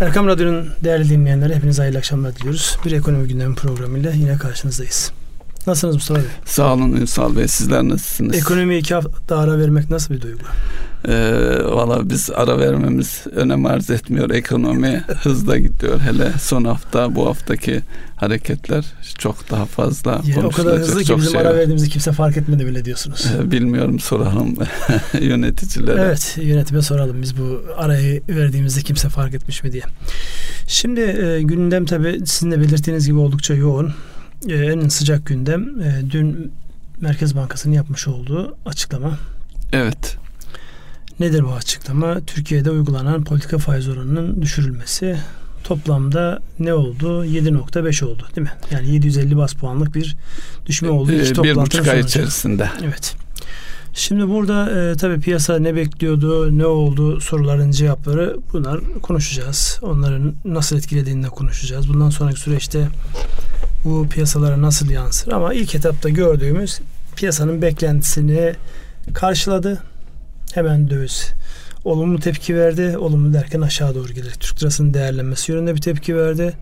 Erkam Radyo'nun değerli dinleyenleri hepinize hayırlı akşamlar diliyoruz. Bir ekonomi gündemi programıyla yine karşınızdayız. Nasılsınız Mustafa Bey? Sağ olun Ünsal Bey. Sizler nasılsınız? Ekonomi iki hafta ara vermek nasıl bir duygu? Ee, Valla biz ara vermemiz önem arz etmiyor. Ekonomi hızla gidiyor. Hele son hafta bu haftaki hareketler çok daha fazla yani O kadar hızlı ki bizim şey ara verdiğimizi kimse fark etmedi bile diyorsunuz. Ee, bilmiyorum soralım yöneticilere. Evet yönetime soralım biz bu arayı verdiğimizde kimse fark etmiş mi diye. Şimdi e, gündem tabi sizin de belirttiğiniz gibi oldukça yoğun. E, en sıcak gündem e, dün Merkez Bankası'nın yapmış olduğu açıklama. Evet. Nedir bu açıklama? Türkiye'de uygulanan politika faiz oranının düşürülmesi toplamda ne oldu? 7.5 oldu değil mi? Yani 750 bas puanlık bir düşme oldu. Ee, bir buçuk ay içerisinde. Evet. Şimdi burada e, tabii piyasa ne bekliyordu, ne oldu soruların cevapları bunlar konuşacağız. Onların nasıl etkilediğini de konuşacağız. Bundan sonraki süreçte bu piyasalara nasıl yansır? Ama ilk etapta gördüğümüz piyasanın beklentisini karşıladı. Hemen döviz olumlu tepki verdi. Olumlu derken aşağı doğru gelir. Türk lirasının değerlenmesi yönünde bir tepki verdi.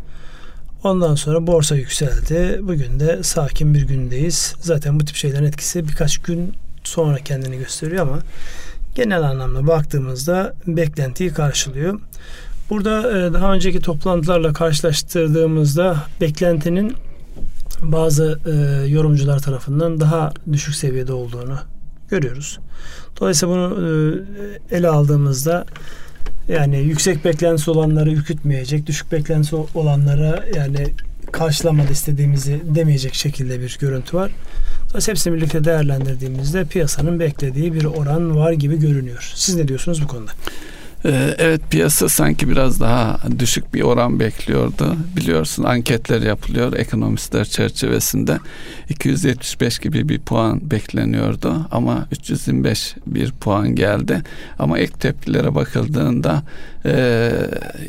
Ondan sonra borsa yükseldi. Bugün de sakin bir gündeyiz. Zaten bu tip şeylerin etkisi birkaç gün sonra kendini gösteriyor ama genel anlamda baktığımızda beklentiyi karşılıyor. Burada e, daha önceki toplantılarla karşılaştırdığımızda beklentinin bazı e, yorumcular tarafından daha düşük seviyede olduğunu görüyoruz. Dolayısıyla bunu e, ele aldığımızda yani yüksek beklentisi olanları ürkütmeyecek, düşük beklentisi olanlara yani karşılamadı istediğimizi demeyecek şekilde bir görüntü var. Dolayısıyla hepsini birlikte değerlendirdiğimizde piyasanın beklediği bir oran var gibi görünüyor. Siz ne diyorsunuz bu konuda? Ee, evet piyasa sanki biraz daha düşük bir oran bekliyordu. Biliyorsun anketler yapılıyor ekonomistler çerçevesinde. 275 gibi bir puan bekleniyordu ama 325 bir puan geldi. Ama ek tepkilere bakıldığında e,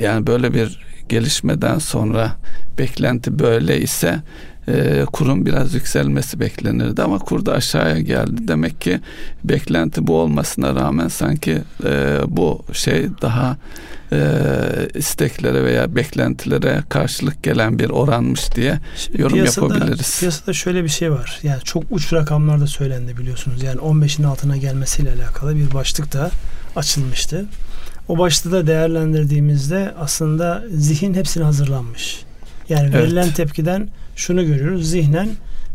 yani böyle bir gelişmeden sonra beklenti böyle ise e, kurun biraz yükselmesi beklenirdi ama kur da aşağıya geldi. Demek ki beklenti bu olmasına rağmen sanki e, bu şey daha e, isteklere veya beklentilere karşılık gelen bir oranmış diye yorum piyasada, yapabiliriz. Piyasada şöyle bir şey var. Yani çok uç rakamlarda söylendi biliyorsunuz. Yani 15'in altına gelmesiyle alakalı bir başlık da açılmıştı. O başlığı da değerlendirdiğimizde aslında zihin hepsini hazırlanmış. Yani verilen evet. tepkiden şunu görüyoruz. Zihnen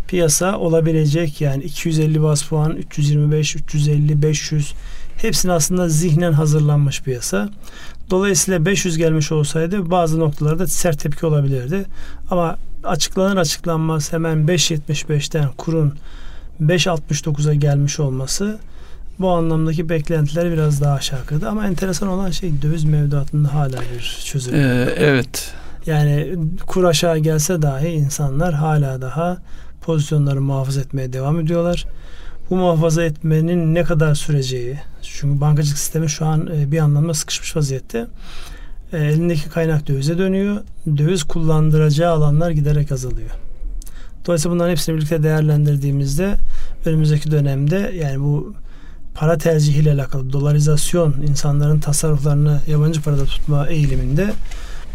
piyasa olabilecek yani 250 bas puan, 325, 350, 500 hepsini aslında zihnen hazırlanmış piyasa. Dolayısıyla 500 gelmiş olsaydı bazı noktalarda sert tepki olabilirdi. Ama açıklanır açıklanmaz hemen 5.75'ten kurun 5.69'a gelmiş olması bu anlamdaki beklentileri biraz daha aşağı kırdı. Ama enteresan olan şey döviz mevduatında hala bir çözüm. Ee, evet. Yani kur aşağı gelse dahi insanlar hala daha pozisyonları muhafaza etmeye devam ediyorlar. Bu muhafaza etmenin ne kadar süreceği, çünkü bankacılık sistemi şu an e, bir anlamda sıkışmış vaziyette. E, elindeki kaynak dövize dönüyor. Döviz kullandıracağı alanlar giderek azalıyor. Dolayısıyla bunların hepsini birlikte değerlendirdiğimizde önümüzdeki dönemde yani bu para tercihiyle alakalı dolarizasyon insanların tasarruflarını yabancı parada tutma eğiliminde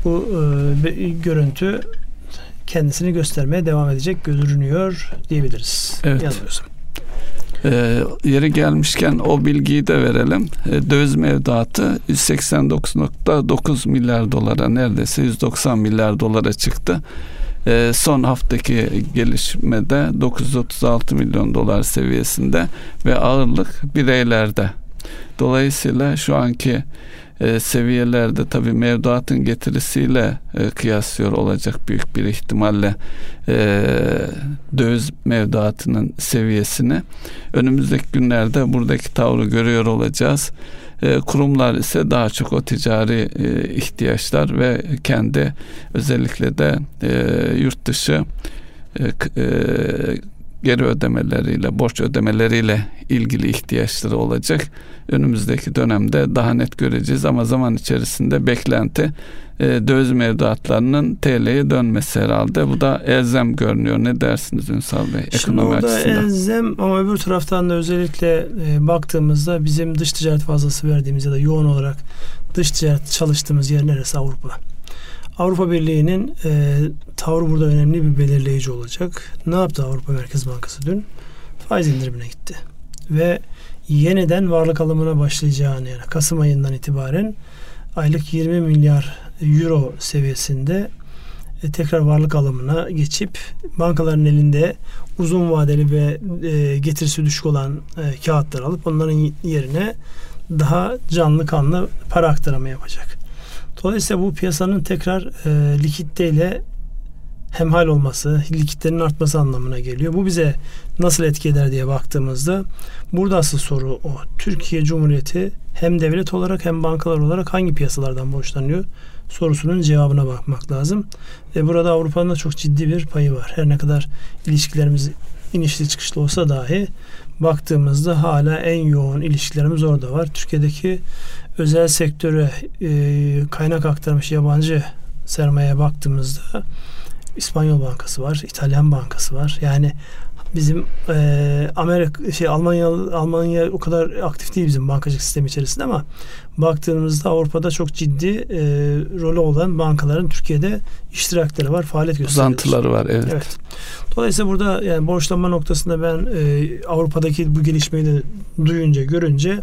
bu e, görüntü kendisini göstermeye devam edecek görünüyor diyebiliriz. Evet. Yanılıyorsam. Ee, yeri gelmişken o bilgiyi de verelim. Ee, döviz mevduatı 189.9 milyar dolara neredeyse 190 milyar dolara çıktı. Ee, son haftaki gelişmede 936 milyon dolar seviyesinde ve ağırlık bireylerde. Dolayısıyla şu anki e, seviyelerde tabi mevduatın getirisiyle e, kıyaslıyor olacak büyük bir ihtimalle e, döviz mevduatının seviyesini. Önümüzdeki günlerde buradaki tavrı görüyor olacağız. E, kurumlar ise daha çok o ticari e, ihtiyaçlar ve kendi özellikle de e, yurt dışı e, e, geri ödemeleriyle, borç ödemeleriyle ilgili ihtiyaçları olacak. Önümüzdeki dönemde daha net göreceğiz ama zaman içerisinde beklenti e, döviz mevduatlarının TL'ye dönmesi herhalde. Bu da elzem görünüyor. Ne dersiniz Ünsal Bey? Şimdi ekonomi orada açısından. elzem ama öbür taraftan da özellikle e, baktığımızda bizim dış ticaret fazlası verdiğimiz ya da yoğun olarak dış ticaret çalıştığımız yer neresi? Avrupa. Avrupa Birliği'nin e, tavrı burada önemli bir belirleyici olacak. Ne yaptı Avrupa Merkez Bankası dün? Faiz indirimine gitti. Ve yeniden varlık alımına başlayacağını yani Kasım ayından itibaren aylık 20 milyar euro seviyesinde e, tekrar varlık alımına geçip bankaların elinde uzun vadeli ve e, getirisi düşük olan e, kağıtlar alıp onların yerine daha canlı kanlı para aktarımı yapacak. Dolayısıyla bu piyasanın tekrar e, likiditeyle hemhal olması, likiditenin artması anlamına geliyor. Bu bize nasıl etki eder diye baktığımızda burada asıl soru o. Türkiye Cumhuriyeti hem devlet olarak hem bankalar olarak hangi piyasalardan borçlanıyor sorusunun cevabına bakmak lazım. Ve burada Avrupa'nın da çok ciddi bir payı var. Her ne kadar ilişkilerimiz inişli çıkışlı olsa dahi baktığımızda hala en yoğun ilişkilerimiz orada var. Türkiye'deki özel sektöre e, kaynak aktarmış yabancı sermayeye baktığımızda İspanyol Bankası var, İtalyan Bankası var. Yani bizim e, Amerika şey Almanya Almanya o kadar aktif değil bizim bankacılık sistemi içerisinde ama baktığımızda Avrupa'da çok ciddi e, rolü olan bankaların Türkiye'de iştirakları var, faaliyet gösteriyor. Uzantıları var, evet. evet. Dolayısıyla burada yani borçlanma noktasında ben e, Avrupa'daki bu gelişmeyi de duyunca, görünce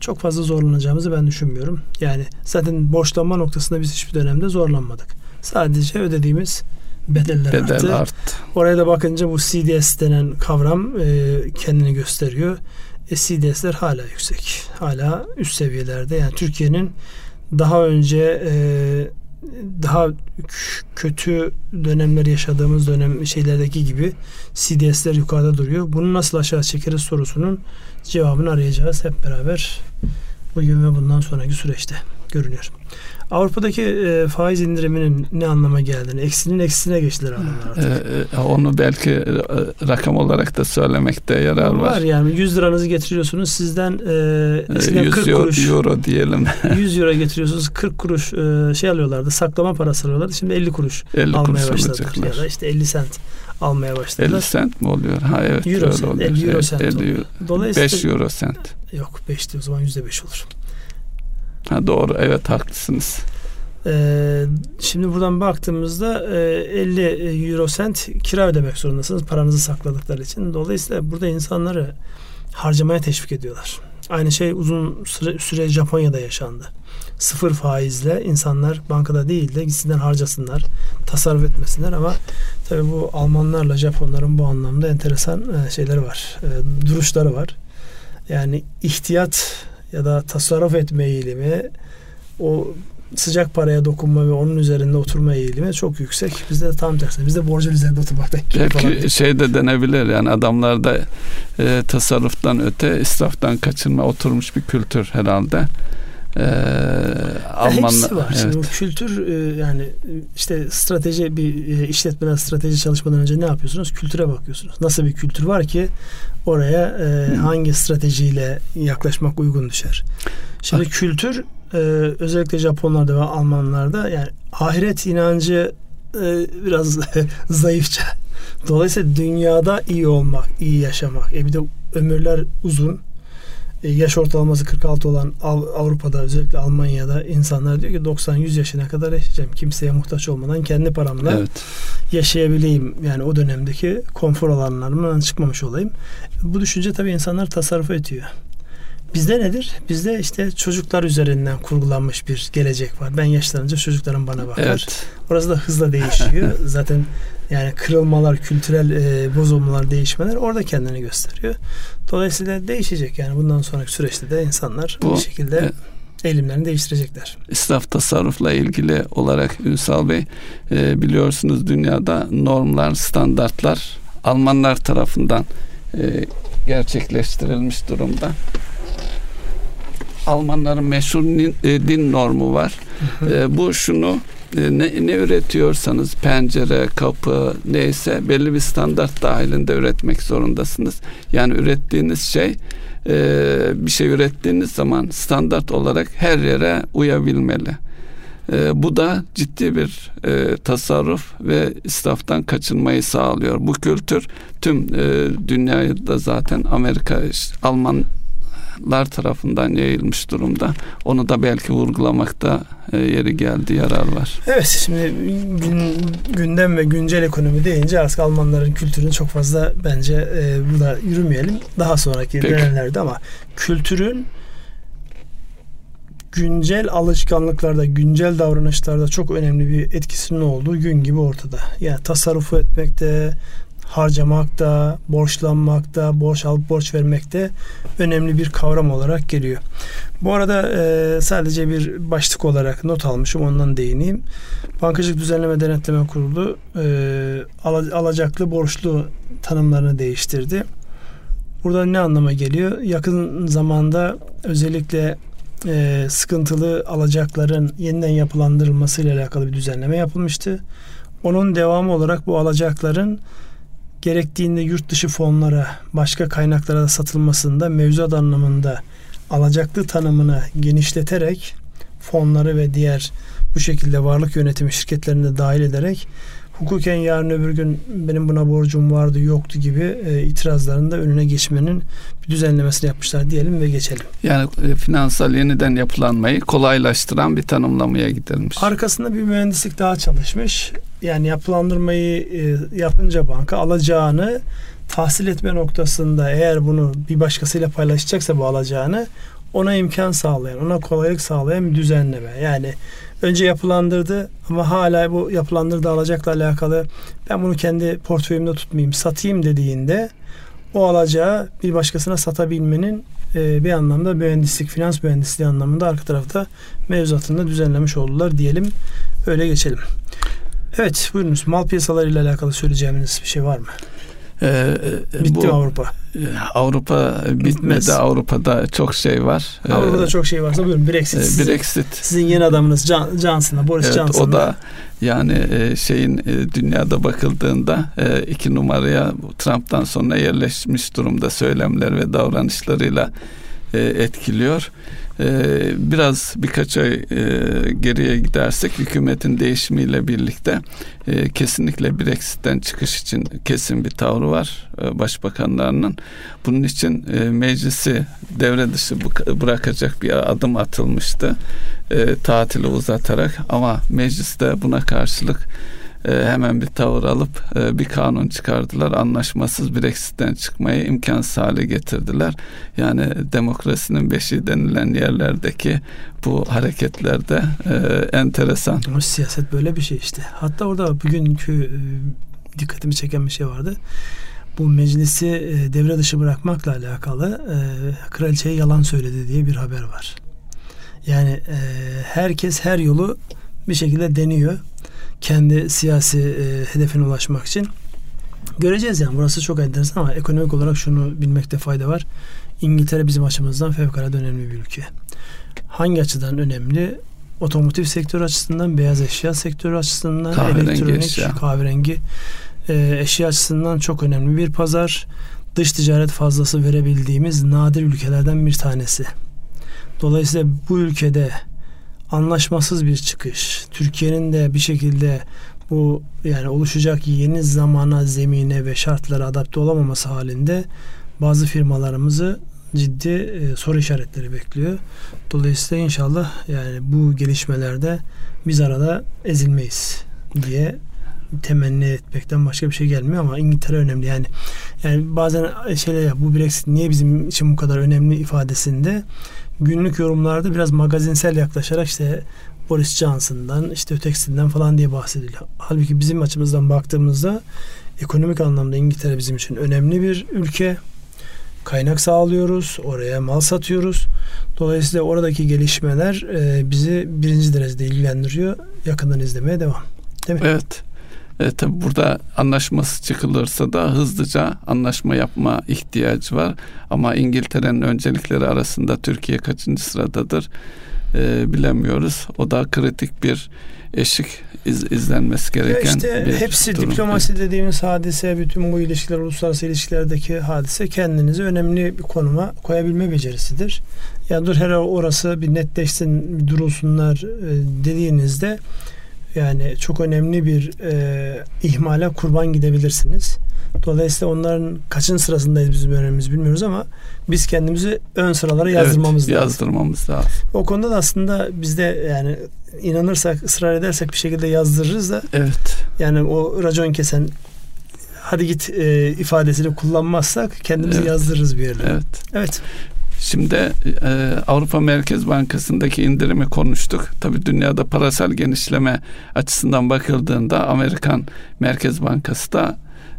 çok fazla zorlanacağımızı ben düşünmüyorum. Yani zaten borçlanma noktasında biz hiçbir dönemde zorlanmadık. Sadece ödediğimiz bedeller Bedel arttı. arttı. Oraya da bakınca bu CDS denen kavram e, kendini gösteriyor. E, CDS'ler hala yüksek. Hala üst seviyelerde. Yani Türkiye'nin daha önce e, daha kötü dönemler yaşadığımız dönem şeylerdeki gibi CDS'ler yukarıda duruyor. Bunu nasıl aşağı çekeriz sorusunun cevabını arayacağız hep beraber bugün ve bundan sonraki süreçte görünüyor. Avrupa'daki e, faiz indiriminin ne anlama geldiğini, eksinin eksisine geçtiler adamlar artık. E, e, onu belki e, rakam olarak da söylemekte yarar var. Var yani 100 liranızı getiriyorsunuz sizden e, 100 40 euro, kuruş. euro diyelim. 100 euro getiriyorsunuz 40 kuruş e, şey alıyorlardı saklama parası alıyorlardı şimdi 50 kuruş 50 almaya kuruş başladılar. Ya da işte 50 sent almaya başladılar. 50 sent mi oluyor? Ha evet. Euro sent, oluyor. 50 euro sent 50 oluyor. Dolayısıyla 5 euro sent. Yok 5 değil o zaman %5 olur. Ha doğru evet haklısınız. Ee, şimdi buradan baktığımızda e, 50 euro sent kira ödemek zorundasınız paranızı sakladıkları için. Dolayısıyla burada insanları harcamaya teşvik ediyorlar. Aynı şey uzun süre, süre Japonya'da yaşandı. Sıfır faizle insanlar bankada değil de gitsinler harcasınlar, tasarruf etmesinler ama tabii bu Almanlarla Japonların bu anlamda enteresan e, şeyleri var, e, duruşları var. Yani ihtiyat ya da tasarruf etme eğilimi o sıcak paraya dokunma ve onun üzerinde oturma eğilimi çok yüksek. Bizde de tam tersi. Bizde borcun üzerinde oturmaktan Belki şey de denebilir yani adamlarda e, tasarruftan öte israftan kaçınma oturmuş bir kültür herhalde. Ee, Almanlar, Hepsi var. Evet. Şimdi kültür e, yani işte strateji bir e, işletmeden strateji çalışmadan önce ne yapıyorsunuz? Kültüre bakıyorsunuz. Nasıl bir kültür var ki oraya e, hangi stratejiyle yaklaşmak uygun düşer? Şimdi ah. kültür e, özellikle Japonlarda ve Almanlarda yani ahiret inancı e, biraz zayıfça. Dolayısıyla dünyada iyi olmak, iyi yaşamak. E bir de ömürler uzun. E, yaş ortalaması 46 olan Avrupa'da özellikle Almanya'da insanlar diyor ki 90-100 yaşına kadar yaşayacağım. Kimseye muhtaç olmadan kendi paramla evet. yaşayabileyim. Yani o dönemdeki konfor alanlarımdan çıkmamış olayım. Bu düşünce tabii insanlar tasarruf ediyor. Bizde nedir? Bizde işte çocuklar üzerinden kurgulanmış bir gelecek var. Ben yaşlanınca çocuklarım bana bakar. Evet. Orası da hızla değişiyor. Zaten yani kırılmalar, kültürel e, bozulmalar, değişmeler orada kendini gösteriyor. Dolayısıyla değişecek yani bundan sonraki süreçte de insanlar Bu, bir şekilde e, eğilimlerini değiştirecekler. İsraf tasarrufla ilgili olarak Ünsal Bey e, biliyorsunuz dünyada normlar, standartlar Almanlar tarafından e, gerçekleştirilmiş durumda. Almanların meşhur e, din normu var. E, bu şunu ne, ne üretiyorsanız pencere, kapı neyse belli bir standart dahilinde üretmek zorundasınız. Yani ürettiğiniz şey bir şey ürettiğiniz zaman standart olarak her yere uyabilmeli. bu da ciddi bir tasarruf ve israftan kaçınmayı sağlıyor. Bu kültür tüm e, dünyayı da zaten Amerika, Alman bankalar tarafından yayılmış durumda. Onu da belki vurgulamakta e, yeri geldi yarar var. Evet şimdi gün, gündem ve güncel ekonomi deyince artık Almanların kültürünü çok fazla bence e, burada yürümeyelim. Daha sonraki Peki. dönemlerde ama kültürün güncel alışkanlıklarda, güncel davranışlarda çok önemli bir etkisinin olduğu gün gibi ortada. Yani tasarrufu etmekte, harcamakta, borçlanmakta, borç alıp borç vermekte önemli bir kavram olarak geliyor. Bu arada e, sadece bir başlık olarak not almışım ondan değineyim. Bankacılık Düzenleme Denetleme Kurulu e, alacaklı borçlu tanımlarını değiştirdi. Burada ne anlama geliyor? Yakın zamanda özellikle e, sıkıntılı alacakların yeniden yapılandırılması ile alakalı bir düzenleme yapılmıştı. Onun devamı olarak bu alacakların gerektiğinde yurt dışı fonlara, başka kaynaklara da satılmasında mevzuat anlamında alacaklı tanımını genişleterek fonları ve diğer bu şekilde varlık yönetimi şirketlerine dahil ederek hukuken yarın öbür gün benim buna borcum vardı yoktu gibi e, itirazların da önüne geçmenin bir düzenlemesini yapmışlar diyelim ve geçelim. Yani e, finansal yeniden yapılanmayı kolaylaştıran bir tanımlamaya gidilmiş. Arkasında bir mühendislik daha çalışmış. Yani yapılandırmayı e, yapınca banka alacağını tahsil etme noktasında eğer bunu bir başkasıyla paylaşacaksa bu alacağını ona imkan sağlayan, ona kolaylık sağlayan bir düzenleme. Yani önce yapılandırdı ama hala bu yapılandırdı alacakla alakalı ben bunu kendi portföyümde tutmayayım, satayım dediğinde o alacağı bir başkasına satabilmenin e, bir anlamda mühendislik, finans mühendisliği anlamında arka tarafta mevzuatında düzenlemiş oldular diyelim. Öyle geçelim. Evet buyurunuz. Mal piyasalarıyla alakalı söyleyeceğiniz bir şey var mı? Ee, Bitti bu, Avrupa. E, Avrupa bitmedi. Avrupa'da çok şey var. Ee, Avrupa'da çok şey varsa buyurun Brexit. Sizin, Brexit. Sizin yeni adamınız Can, Boris evet, Johnson'a. O da yani e, şeyin dünyada bakıldığında iki numaraya Trump'tan sonra yerleşmiş durumda söylemler ve davranışlarıyla etkiliyor. Ee, biraz birkaç ay e, geriye gidersek hükümetin değişimiyle birlikte e, kesinlikle Brexit'ten çıkış için kesin bir tavrı var e, başbakanlarının. Bunun için meclisi devre dışı bırakacak bir adım atılmıştı. Tatili uzatarak ama mecliste buna karşılık hemen bir tavır alıp e, bir kanun çıkardılar. Anlaşmasız Brexit'ten çıkmayı imkansız hale getirdiler. Yani demokrasinin beşiği denilen yerlerdeki bu hareketlerde e, enteresan. Ama siyaset böyle bir şey işte. Hatta orada bugünkü e, dikkatimi çeken bir şey vardı. Bu meclisi devre dışı bırakmakla alakalı e, kraliçeye yalan söyledi diye bir haber var. Yani herkes her yolu bir şekilde deniyor kendi siyasi e, hedefine ulaşmak için. Göreceğiz yani burası çok enteresan ama ekonomik olarak şunu bilmekte fayda var. İngiltere bizim açımızdan fevkalade önemli bir ülke. Hangi açıdan önemli? Otomotiv sektörü açısından, beyaz eşya sektörü açısından, kahverengi elektronik, eşya. kahverengi e, eşya açısından çok önemli bir pazar. Dış ticaret fazlası verebildiğimiz nadir ülkelerden bir tanesi. Dolayısıyla bu ülkede anlaşmasız bir çıkış. Türkiye'nin de bir şekilde bu yani oluşacak yeni zamana, zemine ve şartlara adapte olamaması halinde bazı firmalarımızı ciddi e, soru işaretleri bekliyor. Dolayısıyla inşallah yani bu gelişmelerde biz arada ezilmeyiz diye temenni etmekten başka bir şey gelmiyor ama İngiltere önemli yani yani bazen şeyler ya bu Brexit niye bizim için bu kadar önemli ifadesinde günlük yorumlarda biraz magazinsel yaklaşarak işte Boris Johnson'dan işte ötekisinden falan diye bahsediliyor. Halbuki bizim açımızdan baktığımızda ekonomik anlamda İngiltere bizim için önemli bir ülke. Kaynak sağlıyoruz, oraya mal satıyoruz. Dolayısıyla oradaki gelişmeler e, bizi birinci derecede ilgilendiriyor. Yakından izlemeye devam. Değil mi? Evet. E, tabi burada anlaşması çıkılırsa da hızlıca anlaşma yapma ihtiyacı var. Ama İngiltere'nin öncelikleri arasında Türkiye kaçıncı sıradadır e, bilemiyoruz. O da kritik bir eşik iz, izlenmesi gereken ya işte bir hepsi durum. diplomasi dediğimiz hadise, bütün bu ilişkiler, uluslararası ilişkilerdeki hadise kendinizi önemli bir konuma koyabilme becerisidir. Ya dur her orası bir netleşsin, bir durulsunlar e, dediğinizde yani çok önemli bir e, ihmale kurban gidebilirsiniz. Dolayısıyla onların kaçın sırasındayız bizim öğrenimiz bilmiyoruz ama biz kendimizi ön sıralara yazdırmamız evet, lazım. Yazdırmamız lazım. O konuda da aslında biz de yani inanırsak, ısrar edersek bir şekilde yazdırırız da Evet. yani o racon kesen hadi git e, ifadesini kullanmazsak kendimizi Evet. yazdırırız bir yerlere. Evet. Evet. Şimdi e, Avrupa Merkez Bankası'ndaki indirimi konuştuk. Tabii dünyada parasal genişleme açısından bakıldığında Amerikan Merkez Bankası da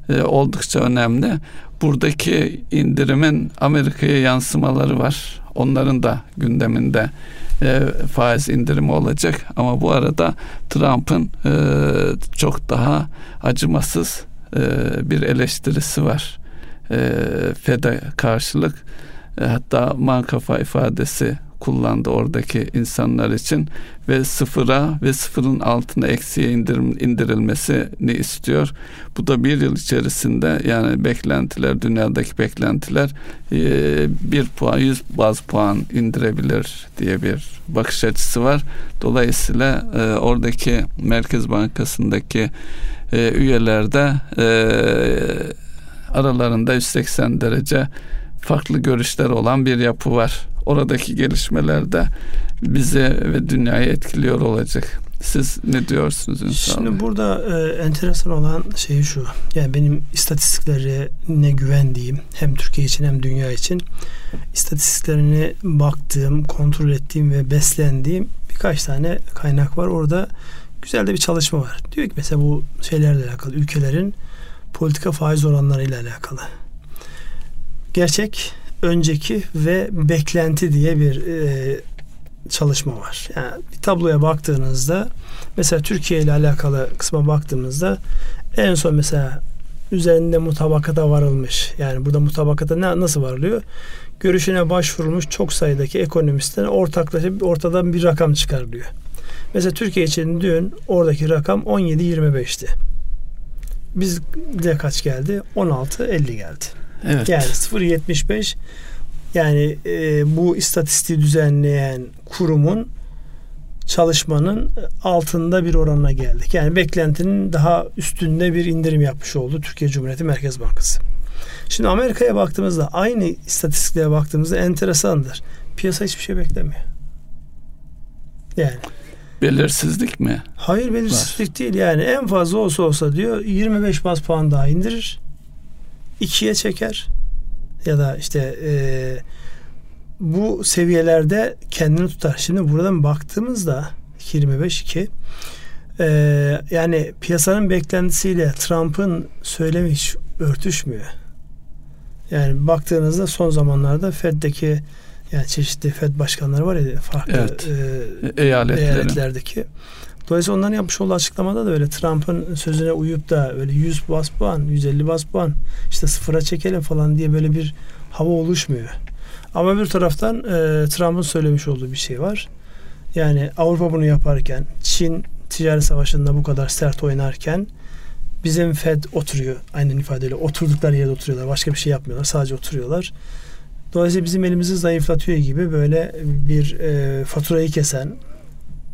e, oldukça önemli. Buradaki indirimin Amerika'ya yansımaları var. Onların da gündeminde e, faiz indirimi olacak. Ama bu arada Trump'ın e, çok daha acımasız e, bir eleştirisi var. E, FED'e karşılık hatta mankafa ifadesi kullandı oradaki insanlar için ve sıfıra ve sıfırın altına eksiye indirim, indirilmesini istiyor. Bu da bir yıl içerisinde yani beklentiler dünyadaki beklentiler e, bir puan yüz baz puan indirebilir diye bir bakış açısı var. Dolayısıyla e, oradaki Merkez Bankası'ndaki e, üyelerde e, aralarında 180 derece farklı görüşler olan bir yapı var. Oradaki gelişmeler de bizi ve dünyayı etkiliyor olacak. Siz ne diyorsunuz Ünsal Şimdi burada e, enteresan olan şey şu. Yani benim istatistiklerine güvendiğim hem Türkiye için hem dünya için istatistiklerine baktığım, kontrol ettiğim ve beslendiğim birkaç tane kaynak var. Orada güzel de bir çalışma var. Diyor ki mesela bu şeylerle alakalı ülkelerin politika faiz oranlarıyla alakalı. Gerçek, önceki ve beklenti diye bir e, çalışma var. Yani bir tabloya baktığınızda mesela Türkiye ile alakalı kısma baktığımızda en son mesela üzerinde mutabakata varılmış. Yani burada mutabakata ne, nasıl varılıyor? Görüşüne başvurulmuş çok sayıdaki ekonomistlerin ortaklaşıp ortadan bir rakam çıkarılıyor. Mesela Türkiye için dün oradaki rakam 17-25'ti. Bizde kaç geldi? 16-50 geldi. Evet. Yani 0.75 yani e, bu istatistiği düzenleyen kurumun çalışmanın altında bir oranına geldik. Yani beklentinin daha üstünde bir indirim yapmış oldu Türkiye Cumhuriyeti Merkez Bankası. Şimdi Amerika'ya baktığımızda aynı istatistiklere baktığımızda enteresandır. Piyasa hiçbir şey beklemiyor. Yani Belirsizlik mi? hayır belirsizlik değil yani en fazla olsa olsa diyor 25 bas puan daha indirir. İkiye çeker ya da işte e, bu seviyelerde kendini tutar. Şimdi buradan baktığımızda 25 2 e, yani piyasanın beklentisiyle Trump'ın söylemi hiç örtüşmüyor. Yani baktığınızda son zamanlarda Fed'deki yani çeşitli Fed başkanları var ya farklı Evet. e, Eyaletlerin. eyaletlerdeki. Dolayısıyla onların yapmış olduğu açıklamada da öyle Trump'ın sözüne uyup da öyle 100 bas puan, 150 bas puan işte sıfıra çekelim falan diye böyle bir hava oluşmuyor. Ama bir taraftan e, Trump'ın söylemiş olduğu bir şey var. Yani Avrupa bunu yaparken, Çin ticaret savaşında bu kadar sert oynarken bizim Fed oturuyor aynen ifadeyle oturdukları yerde oturuyorlar. Başka bir şey yapmıyorlar. Sadece oturuyorlar. Dolayısıyla bizim elimizi zayıflatıyor gibi böyle bir e, faturayı kesen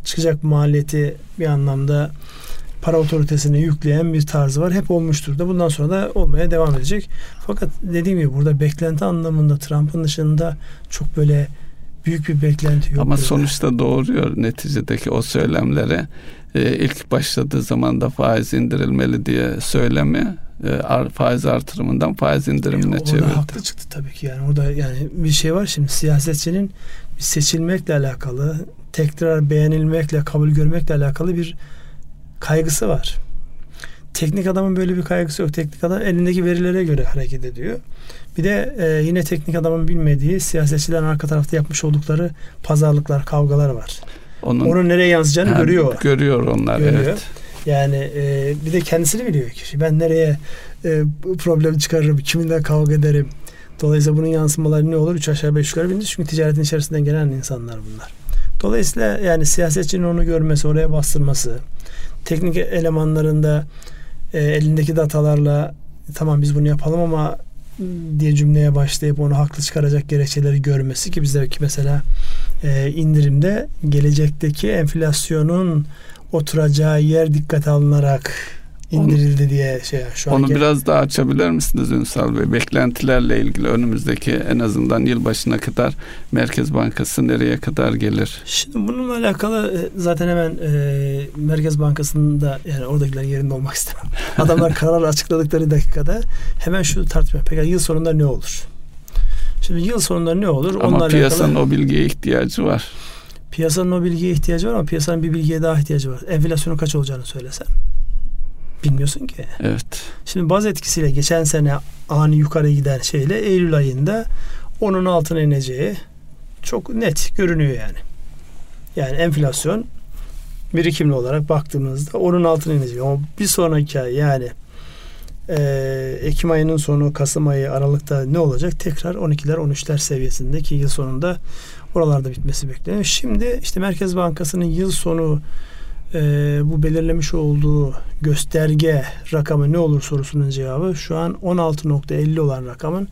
çıkacak maliyeti bir anlamda para otoritesine yükleyen bir tarzı var. Hep olmuştur da bundan sonra da olmaya devam edecek. Fakat dediğim gibi burada beklenti anlamında Trump'ın dışında çok böyle büyük bir beklenti yok. Ama burada. sonuçta doğuruyor neticedeki o söylemleri. Ee, ilk başladığı zaman da faiz indirilmeli diye söylemi e, faiz artırımından faiz indirimine Orada çevirdi. haklı çıktı tabii ki yani orada yani bir şey var şimdi siyasetçinin seçilmekle alakalı tekrar beğenilmekle kabul görmekle alakalı bir kaygısı var. Teknik adamın böyle bir kaygısı yok. Teknik adam elindeki verilere göre hareket ediyor. Bir de e, yine teknik adamın bilmediği siyasetçilerin arka tarafta yapmış oldukları pazarlıklar, kavgalar var. Onun Onun nereye yansıyacağını Ha, görüyor. Görüyor onlar Görüyor. evet. Yani e, bir de kendisini biliyor kişi. Ben nereye e, problem çıkarırım, kiminle kavga ederim. Dolayısıyla bunun yansımaları ne olur? Üç aşağı beş yukarı bilinir. Çünkü ticaretin içerisinden gelen insanlar bunlar. Dolayısıyla yani siyasetçinin onu görmesi, oraya bastırması, teknik elemanlarında e, elindeki datalarla tamam biz bunu yapalım ama diye cümleye başlayıp onu haklı çıkaracak gerekçeleri görmesi ki bizdeki mesela e, indirimde gelecekteki enflasyonun oturacağı yer dikkate alınarak indirildi diye şey şu an. Onu gel- biraz daha açabilir misiniz Ünsal Bey? Beklentilerle ilgili önümüzdeki en azından yılbaşına kadar Merkez Bankası nereye kadar gelir? Şimdi bununla alakalı e, zaten hemen e, Merkez Bankası'nda yani oradakiler yerinde olmak istemem. Adamlar karar açıkladıkları dakikada hemen şu tartışma. Peki yıl sonunda ne olur? Şimdi yıl sonunda ne olur? Ama Onunla piyasanın alakalı, o bilgiye ihtiyacı var. Piyasanın o bilgiye ihtiyacı var ama piyasanın bir bilgiye daha ihtiyacı var. Enflasyonun kaç olacağını söylesen. Bilmiyorsun ki. Evet. Şimdi baz etkisiyle geçen sene ani yukarı giden şeyle Eylül ayında onun altına ineceği çok net görünüyor yani. Yani enflasyon birikimli olarak baktığımızda onun altına inecek. Ama bir sonraki ay yani e, Ekim ayının sonu Kasım ayı Aralık'ta ne olacak? Tekrar 12'ler 13'ler seviyesindeki yıl sonunda oralarda bitmesi bekleniyor. Şimdi işte Merkez Bankası'nın yıl sonu e, bu belirlemiş olduğu gösterge rakamı ne olur sorusunun cevabı şu an 16.50 olan rakamın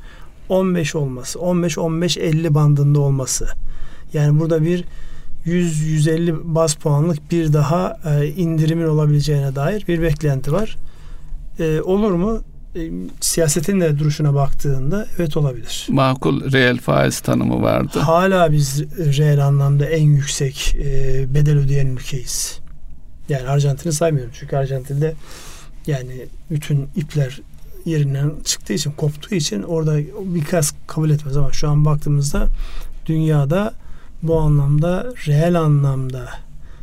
15 olması. 15-15-50 bandında olması. Yani burada bir 100-150 baz puanlık bir daha e, indirimin olabileceğine dair bir beklenti var. E, olur mu? E, siyasetin de duruşuna baktığında evet olabilir. Makul reel faiz tanımı vardı. Hala biz reel anlamda en yüksek e, bedel ödeyen ülkeyiz. Yani Arjantin'i saymıyorum. Çünkü Arjantin'de yani bütün ipler yerinden çıktığı için, koptuğu için orada birkaç kabul etmez ama şu an baktığımızda dünyada bu anlamda reel anlamda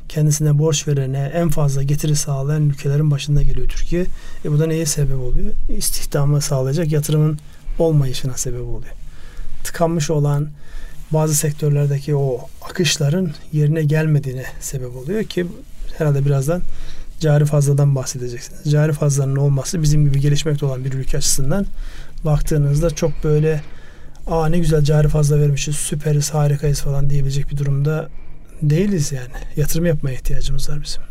kendisine borç verene en fazla getiri sağlayan ülkelerin başında geliyor Türkiye. E bu da neye sebep oluyor? İstihdamı sağlayacak yatırımın olmayışına sebep oluyor. Tıkanmış olan bazı sektörlerdeki o akışların yerine gelmediğine sebep oluyor ki herhalde birazdan cari fazladan bahsedeceksiniz. Cari fazlanın olması bizim gibi gelişmekte olan bir ülke açısından baktığınızda çok böyle aa ne güzel cari fazla vermişiz, süperiz, harikayız falan diyebilecek bir durumda değiliz yani. Yatırım yapmaya ihtiyacımız var bizim.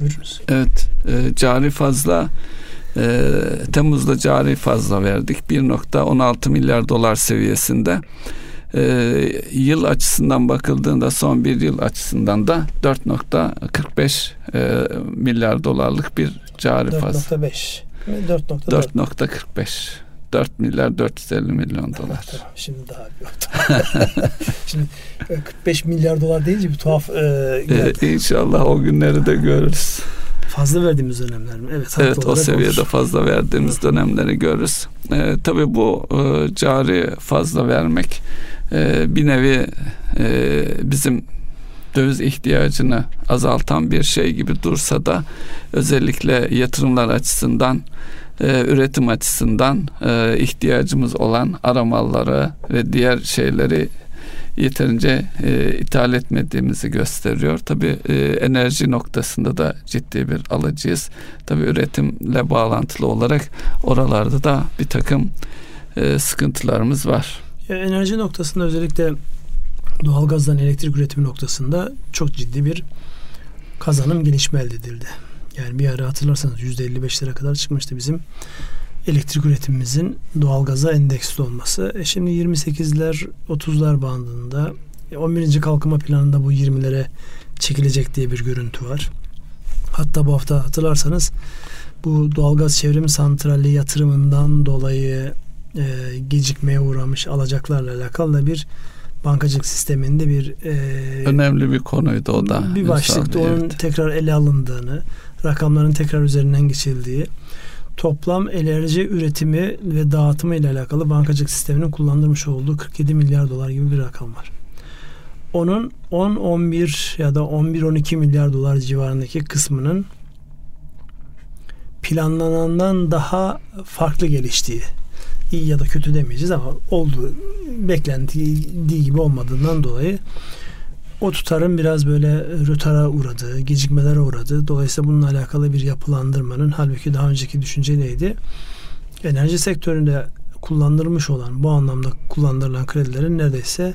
Buyurunuz. Evet. E, cari fazla e, Temmuz'da cari fazla verdik. 1.16 milyar dolar seviyesinde. E, yıl açısından bakıldığında son bir yıl açısından da 4.45 e, milyar dolarlık bir cari fazla. 4.5 4.45 4 milyar 450 milyon dolar. Şimdi daha bir Şimdi 45 milyar dolar deyince bir tuhaf e, ee, İnşallah o günleri de görürüz. Fazla verdiğimiz dönemler mi? Evet, evet o seviyede olur. fazla verdiğimiz evet. dönemleri görürüz. Ee, tabii bu e, cari fazla vermek e, bir nevi e, bizim döviz ihtiyacını azaltan bir şey gibi dursa da özellikle yatırımlar açısından e, üretim açısından e, ihtiyacımız olan aramalları ve diğer şeyleri yeterince e, ithal etmediğimizi gösteriyor. Tabi e, enerji noktasında da ciddi bir alıcıyız. Tabi üretimle bağlantılı olarak oralarda da bir takım e, sıkıntılarımız var. Enerji noktasında özellikle doğalgazdan elektrik üretimi noktasında çok ciddi bir kazanım gelişme elde edildi. Yani bir ara hatırlarsanız %55'lere kadar çıkmıştı bizim elektrik üretimimizin doğalgaza endeksli olması. E şimdi 28'ler 30'lar bandında 11. E, kalkınma planında bu 20'lere çekilecek diye bir görüntü var. Hatta bu hafta hatırlarsanız bu doğalgaz çevrim santrali yatırımından dolayı e, gecikmeye uğramış alacaklarla alakalı da bir bankacılık sisteminde bir e, önemli bir konuydu o da. Bir başlıkta onun evet. tekrar ele alındığını, rakamların tekrar üzerinden geçildiği, toplam enerji üretimi ve dağıtımı ile alakalı bankacılık sisteminin kullandırmış olduğu 47 milyar dolar gibi bir rakam var. Onun 10-11 ya da 11-12 milyar dolar civarındaki kısmının planlanandan daha farklı geliştiği iyi ya da kötü demeyeceğiz ama olduğu beklendiği gibi olmadığından dolayı o tutarın biraz böyle rötara uğradığı, gecikmelere uğradığı. Dolayısıyla bununla alakalı bir yapılandırmanın halbuki daha önceki düşünce neydi? Enerji sektöründe kullandırılmış olan bu anlamda kullandırılan kredilerin neredeyse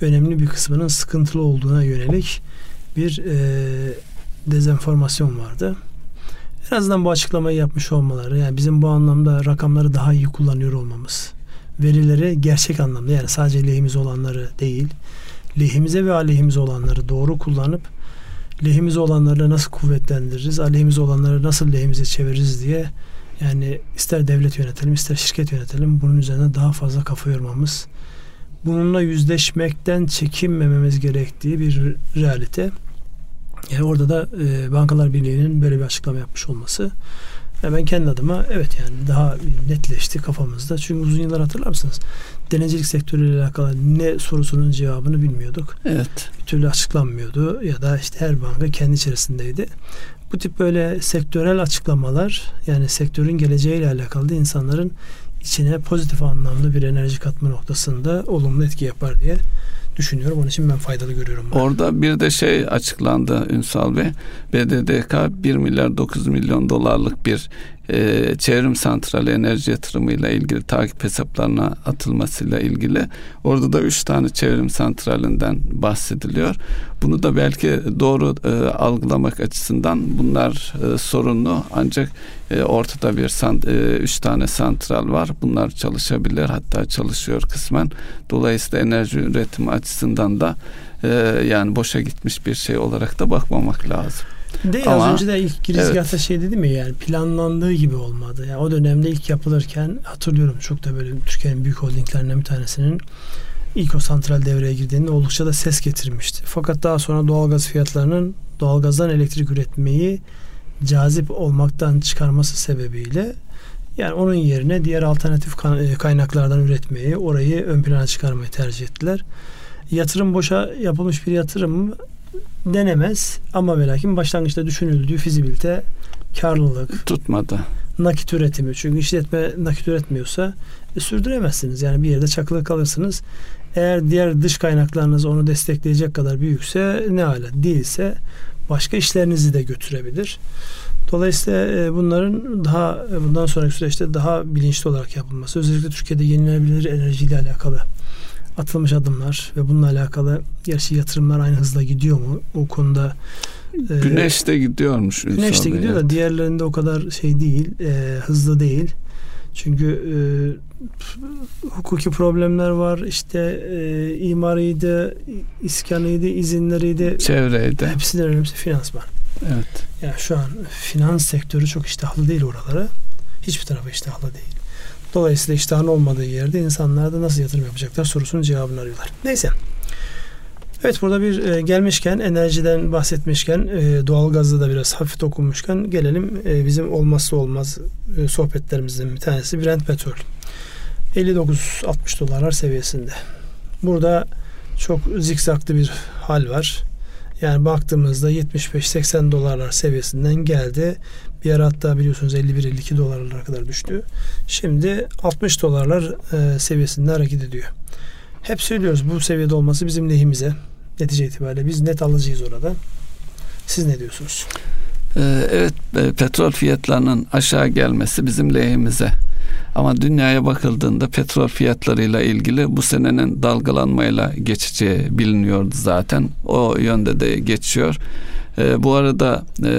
önemli bir kısmının sıkıntılı olduğuna yönelik bir e, dezenformasyon vardı. En azından bu açıklamayı yapmış olmaları yani bizim bu anlamda rakamları daha iyi kullanıyor olmamız verileri gerçek anlamda yani sadece lehimize olanları değil lehimize ve aleyhimize olanları doğru kullanıp lehimize olanları nasıl kuvvetlendiririz, aleyhimize olanları nasıl lehimize çeviririz diye yani ister devlet yönetelim ister şirket yönetelim bunun üzerine daha fazla kafa yormamız bununla yüzleşmekten çekinmememiz gerektiği bir realite. Yani orada da e, Bankalar Birliği'nin böyle bir açıklama yapmış olması yani ben kendi adıma evet yani daha netleşti kafamızda. Çünkü uzun yıllar hatırlar mısınız? Denizcilik sektörüyle alakalı ne sorusunun cevabını bilmiyorduk. Evet. Bir türlü açıklanmıyordu ya da işte her banka kendi içerisindeydi. Bu tip böyle sektörel açıklamalar yani sektörün geleceğiyle alakalı da insanların içine pozitif anlamda bir enerji katma noktasında olumlu etki yapar diye düşünüyorum. Onun için ben faydalı görüyorum. Ben. Orada bir de şey açıklandı Ünsal Bey. BDDK 1 milyar 9 milyon dolarlık bir e, çevrim santrali enerji yatırımıyla ilgili takip hesaplarına atılmasıyla ilgili orada da üç tane çevrim santralinden bahsediliyor. Bunu da belki doğru e, algılamak açısından bunlar e, sorunlu ancak e, ortada bir sant, e, üç tane santral var. Bunlar çalışabilir hatta çalışıyor kısmen. Dolayısıyla enerji üretimi açısından da e, yani boşa gitmiş bir şey olarak da bakmamak lazım. De Ama, az önce de ilk girizgahta evet. şey dedi mi yani planlandığı gibi olmadı. Yani o dönemde ilk yapılırken hatırlıyorum çok da böyle Türkiye'nin büyük holdinglerinden bir tanesinin ilk o santral devreye girdiğinde oldukça da ses getirmişti. Fakat daha sonra doğalgaz fiyatlarının doğalgazdan elektrik üretmeyi cazip olmaktan çıkarması sebebiyle yani onun yerine diğer alternatif e, kaynaklardan üretmeyi, orayı ön plana çıkarmayı tercih ettiler. Yatırım boşa yapılmış bir yatırım denemez ama ve lakin başlangıçta düşünüldüğü fizibilite karlılık tutmadı. Nakit üretimi. Çünkü işletme nakit üretmiyorsa e, sürdüremezsiniz. Yani bir yerde çakılı kalırsınız. Eğer diğer dış kaynaklarınız onu destekleyecek kadar büyükse ne hala değilse başka işlerinizi de götürebilir. Dolayısıyla e, bunların daha e, bundan sonraki süreçte daha bilinçli olarak yapılması özellikle Türkiye'de yenilenebilir enerjiyle alakalı atılmış adımlar ve bununla alakalı gerçi yatırımlar aynı hızla gidiyor mu? O konuda e, Güneş de gidiyormuş. Güneş de gidiyor da diğerlerinde o kadar şey değil, e, hızlı değil. Çünkü e, hukuki problemler var. İşte e, imariydi, iskanıydı, izinleriydi. Çevreydi. Hepsinden önemlisi finansman. Evet. Yani şu an finans sektörü çok iştahlı değil oralara. Hiçbir tarafa iştahlı değil. Dolayısıyla iştahın olmadığı yerde insanlar da nasıl yatırım yapacaklar sorusunun cevabını arıyorlar. Neyse. Evet burada bir e, gelmişken enerjiden bahsetmişken e, doğalgazda da biraz hafif dokunmuşken gelelim e, bizim olmazsa olmaz e, sohbetlerimizden bir tanesi Brent petrol. 59-60 dolarlar seviyesinde. Burada çok zikzaklı bir hal var. Yani baktığımızda 75-80 dolarlar seviyesinden geldi. Bir ara hatta biliyorsunuz 51-52 dolarlara kadar düştü. Şimdi 60 dolarlar e, seviyesinde hareket ediyor. Hep söylüyoruz bu seviyede olması bizim lehimize. Netice itibariyle biz net alıcıyız orada. Siz ne diyorsunuz? Ee, evet e, petrol fiyatlarının aşağı gelmesi bizim lehimize. Ama dünyaya bakıldığında petrol fiyatlarıyla ilgili bu senenin dalgalanmayla geçeceği biliniyordu zaten. O yönde de geçiyor. E, bu arada e,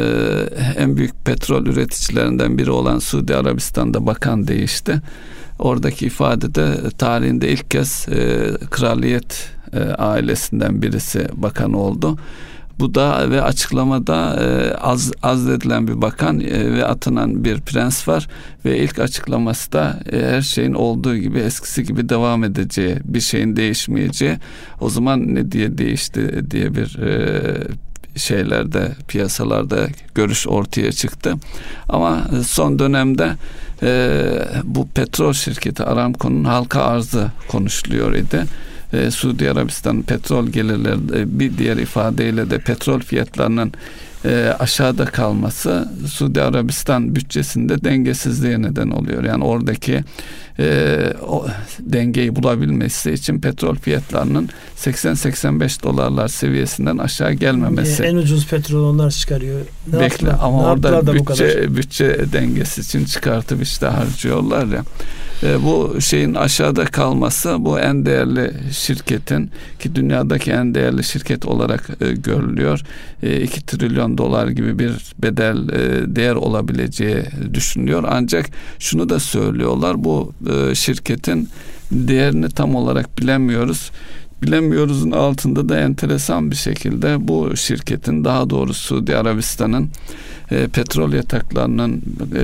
en büyük petrol üreticilerinden biri olan Suudi Arabistan'da bakan değişti. Oradaki ifadede tarihinde ilk kez e, kraliyet e, ailesinden birisi bakan oldu. Bu da ve açıklamada e, az azledilen bir bakan e, ve atanan bir prens var ve ilk açıklaması da e, her şeyin olduğu gibi eskisi gibi devam edeceği, bir şeyin değişmeyeceği. O zaman ne diye değişti diye bir e, şeylerde piyasalarda görüş ortaya çıktı. Ama son dönemde e, bu petrol şirketi Aramco'nun halka arzı konuşuluyor idi e, Suudi Arabistan petrol gelirleri e, bir diğer ifadeyle de petrol fiyatlarının e, aşağıda kalması Suudi Arabistan bütçesinde dengesizliğe neden oluyor. Yani oradaki e, o dengeyi bulabilmesi için petrol fiyatlarının 80-85 dolarlar seviyesinden aşağı gelmemesi. En ucuz petrol onlar çıkarıyor. Ne Bekle yaptılar? ama ne orada bütçe bütçe dengesi için çıkartıp işte harcıyorlar ya. E, bu şeyin aşağıda kalması bu en değerli şirketin ki dünyadaki en değerli şirket olarak e, görülüyor. E, 2 trilyon dolar gibi bir bedel e, değer olabileceği düşünülüyor. Ancak şunu da söylüyorlar bu e, şirketin değerini tam olarak bilemiyoruz. bilemiyoruzun altında da enteresan bir şekilde bu şirketin daha doğrusu Suudi Arabistan'ın e, petrol yataklarının e,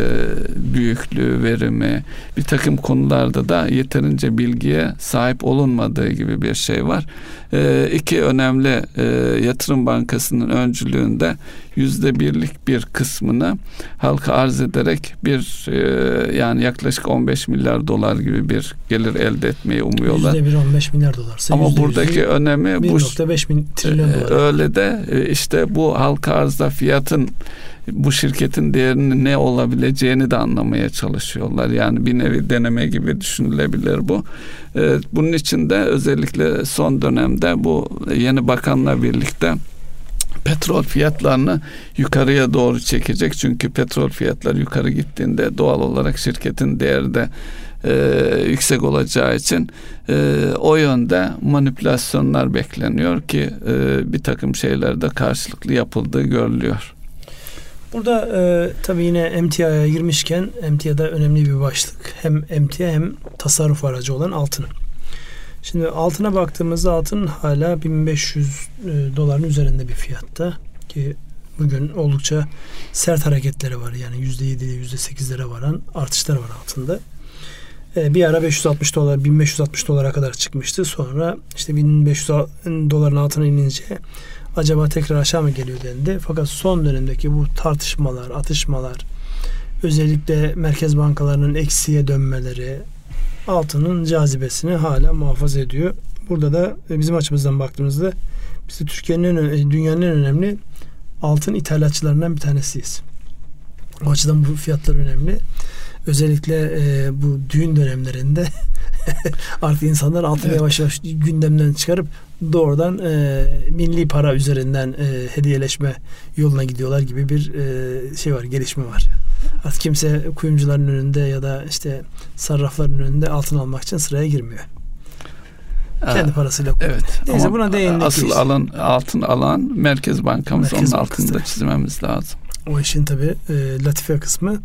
büyüklüğü, verimi bir takım konularda da yeterince bilgiye sahip olunmadığı gibi bir şey var. E, iki önemli e, yatırım bankasının öncülüğünde yüzde birlik bir kısmını halka arz ederek bir e, yani yaklaşık 15 milyar dolar gibi bir gelir elde etmeyi umuyorlar. Yüzde bir 15 milyar dolar. Ama buradaki önemi 1.5 bin trilyon e, dolar. Öyle de e, işte bu halka arzda fiyatın bu şirketin değerinin ne olabileceğini de anlamaya çalışıyorlar. Yani bir nevi deneme gibi düşünülebilir bu. Ee, bunun için de özellikle son dönemde bu yeni bakanla birlikte petrol fiyatlarını yukarıya doğru çekecek. Çünkü petrol fiyatları yukarı gittiğinde doğal olarak şirketin değeri de e, yüksek olacağı için e, o yönde manipülasyonlar bekleniyor ki e, bir takım şeylerde karşılıklı yapıldığı görülüyor. Burada e, tabii yine emtiaya girmişken emtiyada önemli bir başlık. Hem emtia hem tasarruf aracı olan altın. Şimdi altına baktığımızda altın hala 1500 e, doların üzerinde bir fiyatta ki bugün oldukça sert hareketleri var. Yani %7'ye %8'lere varan artışlar var altında. E, bir ara 560 dolar 1560 dolara kadar çıkmıştı. Sonra işte 1500 doların altına inince acaba tekrar aşağı mı geliyor dendi. Fakat son dönemdeki bu tartışmalar, atışmalar, özellikle merkez bankalarının eksiye dönmeleri altının cazibesini hala muhafaza ediyor. Burada da bizim açımızdan baktığımızda biz de Türkiye'nin dünyanın en önemli altın ithalatçılarından bir tanesiyiz. O açıdan bu fiyatlar önemli. Özellikle e, bu düğün dönemlerinde artık insanlar altını evet. yavaş yavaş gündemden çıkarıp doğrudan e, milli para üzerinden e, hediyeleşme yoluna gidiyorlar gibi bir e, şey var, gelişme var. Artık kimse kuyumcuların önünde ya da işte sarrafların önünde altın almak için sıraya girmiyor. Kendi parasıyla kullanıyor. Evet. Neyse buna değindik. Asıl işte. alan altın alan Merkez Bankamız Merkez onun altında çizmemiz lazım. O işin tabi e, latife kısmı.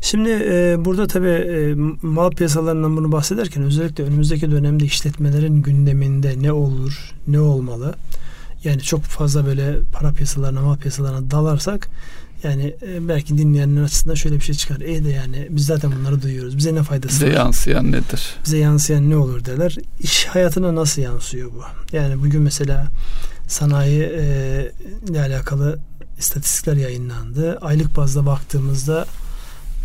Şimdi e, burada tabi e, mal piyasalarından bunu bahsederken özellikle önümüzdeki dönemde işletmelerin gündeminde ne olur, ne olmalı? Yani çok fazla böyle para piyasalarına, mal piyasalarına dalarsak yani e, belki dinleyenler açısından şöyle bir şey çıkar. E de yani biz zaten bunları duyuyoruz. Bize ne faydası Bize var? yansıyan nedir? Bize yansıyan ne olur derler. İş hayatına nasıl yansıyor bu? Yani bugün mesela sanayi e, ile alakalı istatistikler yayınlandı. Aylık bazda baktığımızda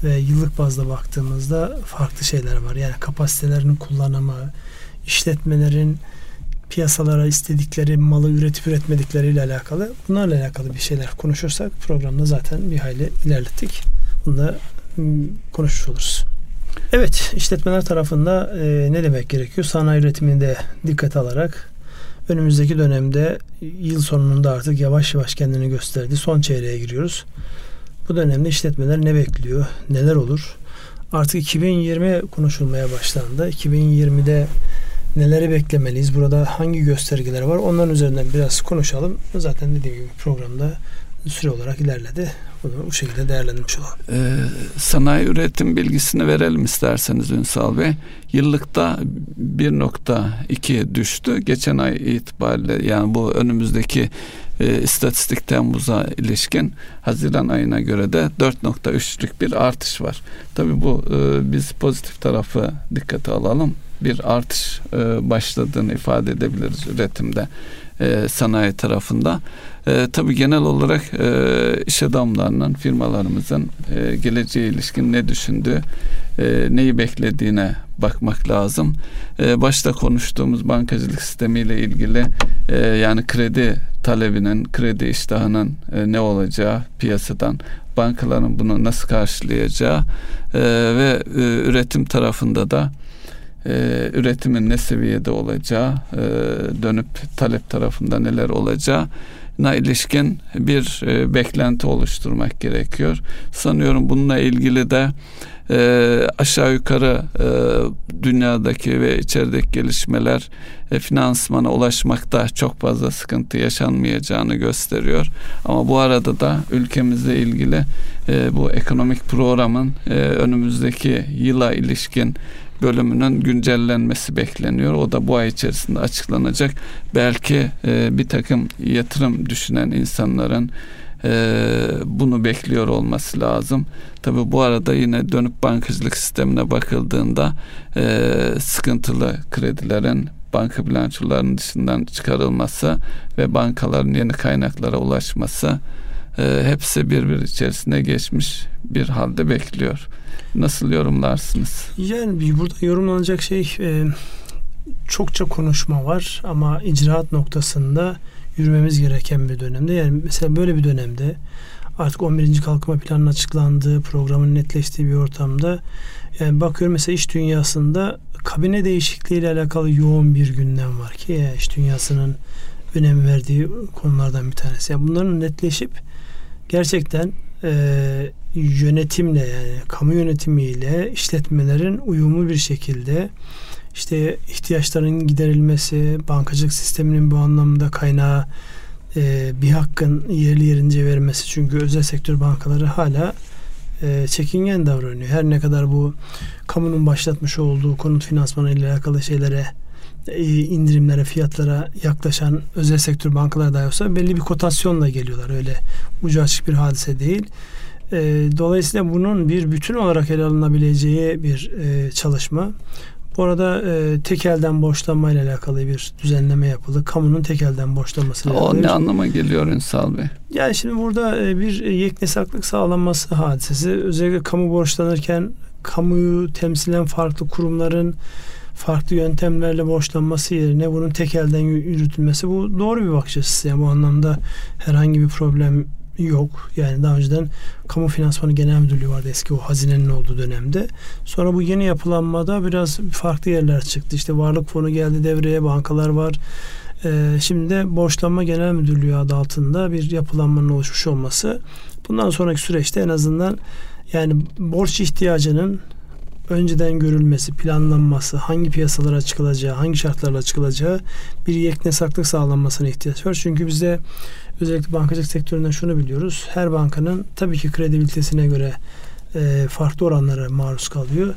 ve yıllık bazda baktığımızda farklı şeyler var. Yani kapasitelerinin kullanımı, işletmelerin piyasalara istedikleri malı üretip üretmedikleriyle alakalı bunlarla alakalı bir şeyler konuşursak programda zaten bir hayli ilerlettik. Bunu da hmm, konuşmuş oluruz. Evet işletmeler tarafında e, ne demek gerekiyor? Sanayi üretiminde dikkat alarak önümüzdeki dönemde yıl sonunda artık yavaş yavaş kendini gösterdi. Son çeyreğe giriyoruz. Bu dönemde işletmeler ne bekliyor? Neler olur? Artık 2020 konuşulmaya başlandı. 2020'de neleri beklemeliyiz? Burada hangi göstergeler var? Onların üzerinden biraz konuşalım. Zaten dediğim gibi programda süre olarak ilerledi. Bunu bu şekilde değerlendirmiş olalım. Ee, sanayi üretim bilgisini verelim isterseniz Ünsal Bey. Yıllıkta 1.2 düştü. Geçen ay itibariyle yani bu önümüzdeki e, istatistik Temmuz'a ilişkin Haziran ayına göre de 4.3'lük bir artış var. Tabii bu e, biz pozitif tarafı dikkate alalım. Bir artış e, başladığını ifade edebiliriz üretimde e, sanayi tarafında. E, tabii genel olarak e, iş adamlarının, firmalarımızın e, geleceğe ilişkin ne düşündüğü, e, neyi beklediğine bakmak lazım. E, başta konuştuğumuz bankacılık sistemiyle ilgili e, yani kredi talebinin, kredi iştahının e, ne olacağı piyasadan, bankaların bunu nasıl karşılayacağı e, ve e, üretim tarafında da e, üretimin ne seviyede olacağı, e, dönüp talep tarafında neler olacağı na ilişkin bir e, beklenti oluşturmak gerekiyor. Sanıyorum bununla ilgili de e, aşağı yukarı e, dünyadaki ve içerideki gelişmeler e, finansmana ulaşmakta çok fazla sıkıntı yaşanmayacağını gösteriyor. Ama bu arada da ülkemizle ilgili e, bu ekonomik programın e, önümüzdeki yıla ilişkin bölümünün güncellenmesi bekleniyor. O da bu ay içerisinde açıklanacak. Belki e, bir takım yatırım düşünen insanların e, bunu bekliyor olması lazım. Tabi bu arada yine dönüp bankacılık sistemine bakıldığında e, sıkıntılı kredilerin banka bilançolarının dışından çıkarılması ve bankaların yeni kaynaklara ulaşması e, hepsi birbir içerisinde geçmiş bir halde bekliyor. Nasıl yorumlarsınız? Yani burada yorumlanacak şey e, çokça konuşma var ama icraat noktasında yürümemiz gereken bir dönemde. Yani mesela böyle bir dönemde artık 11. kalkınma planının açıklandığı, programın netleştiği bir ortamda yani bakıyorum mesela iş dünyasında kabine değişikliği ile alakalı yoğun bir gündem var ki ya iş dünyasının önem verdiği konulardan bir tanesi. Yani bunların netleşip gerçekten e, yönetimle yani kamu yönetimiyle işletmelerin uyumlu bir şekilde işte ihtiyaçların giderilmesi, bankacılık sisteminin bu anlamda kaynağı e, bir hakkın yerli yerince vermesi. Çünkü özel sektör bankaları hala e, çekingen davranıyor. Her ne kadar bu kamunun başlatmış olduğu konut finansmanı ile alakalı şeylere indirimlere, fiyatlara yaklaşan özel sektör bankalar da olsa belli bir kotasyonla geliyorlar. Öyle ucu açık bir hadise değil. E, dolayısıyla bunun bir bütün olarak ele alınabileceği bir e, çalışma. Bu arada e, tekelden borçlanma ile alakalı bir düzenleme yapıldı. Kamunun tekelden borçlanması ile O ne anlama geliyor Ünsal Bey? Yani şimdi burada e, bir yeknesaklık sağlanması hadisesi. Özellikle kamu borçlanırken kamuyu temsilen farklı kurumların farklı yöntemlerle borçlanması yerine bunun tekelden yürütülmesi bu doğru bir bakış açısı. Yani bu anlamda herhangi bir problem yok. Yani daha önceden kamu finansmanı genel müdürlüğü vardı eski o hazinenin olduğu dönemde. Sonra bu yeni yapılanmada biraz farklı yerler çıktı. İşte varlık fonu geldi devreye, bankalar var. Ee, şimdi de borçlanma genel müdürlüğü adı altında bir yapılanmanın oluşmuş olması. Bundan sonraki süreçte en azından yani borç ihtiyacının önceden görülmesi, planlanması, hangi piyasalara çıkılacağı, hangi şartlarla çıkılacağı bir yeknesaklık sağlanmasına ihtiyaç var. Çünkü bizde özellikle bankacılık sektöründen şunu biliyoruz. Her bankanın tabii ki kredibilitesine göre e, farklı oranlara maruz kalıyor.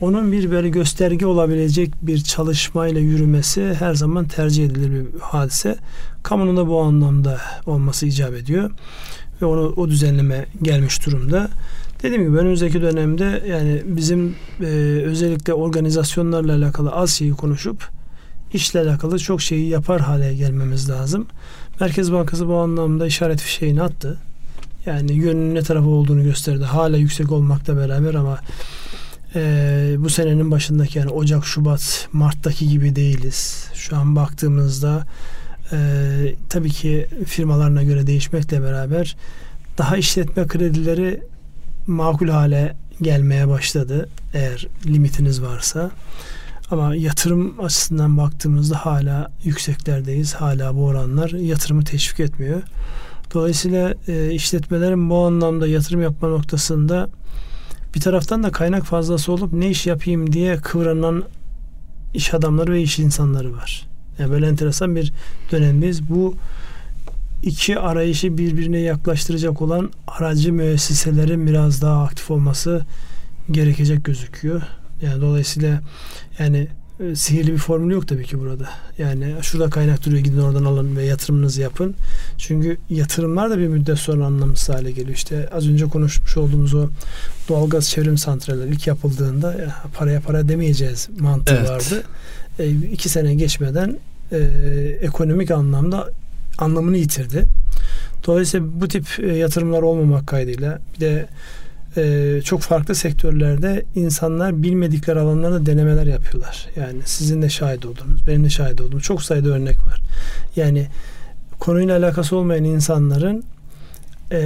Onun bir böyle gösterge olabilecek bir çalışmayla yürümesi her zaman tercih edilir bir hadise. Kamunun da bu anlamda olması icap ediyor. Ve onu o düzenleme gelmiş durumda. Dediğim gibi önümüzdeki dönemde yani bizim e, özellikle organizasyonlarla alakalı az şeyi konuşup işle alakalı çok şeyi yapar hale gelmemiz lazım. Merkez Bankası bu anlamda işaret fişeğini attı. Yani yönünün ne tarafı olduğunu gösterdi. Hala yüksek olmakla beraber ama e, bu senenin başındaki yani Ocak, Şubat, Mart'taki gibi değiliz. Şu an baktığımızda e, tabii ki firmalarına göre değişmekle beraber daha işletme kredileri makul hale gelmeye başladı eğer limitiniz varsa. Ama yatırım açısından baktığımızda hala yükseklerdeyiz. Hala bu oranlar yatırımı teşvik etmiyor. Dolayısıyla e, işletmelerin bu anlamda yatırım yapma noktasında bir taraftan da kaynak fazlası olup ne iş yapayım diye kıvranan iş adamları ve iş insanları var. Yani böyle enteresan bir dönemdeyiz. Bu iki arayışı birbirine yaklaştıracak olan aracı müesseselerin biraz daha aktif olması gerekecek gözüküyor. Yani dolayısıyla yani e, sihirli bir formül yok tabii ki burada. Yani şurada kaynak duruyor gidin oradan alın ve yatırımınızı yapın. Çünkü yatırımlar da bir müddet sonra anlamsız hale geliyor. İşte az önce konuşmuş olduğumuz o doğalgaz çevrim santralleri ilk yapıldığında ya, paraya para demeyeceğiz mantığı evet. vardı. E, iki sene geçmeden e, ekonomik anlamda anlamını yitirdi. Dolayısıyla bu tip e, yatırımlar olmamak kaydıyla bir de e, çok farklı sektörlerde insanlar bilmedikleri alanlarda denemeler yapıyorlar. Yani sizin de şahit oldunuz, benim de şahit olduğum çok sayıda örnek var. Yani konuyla alakası olmayan insanların e,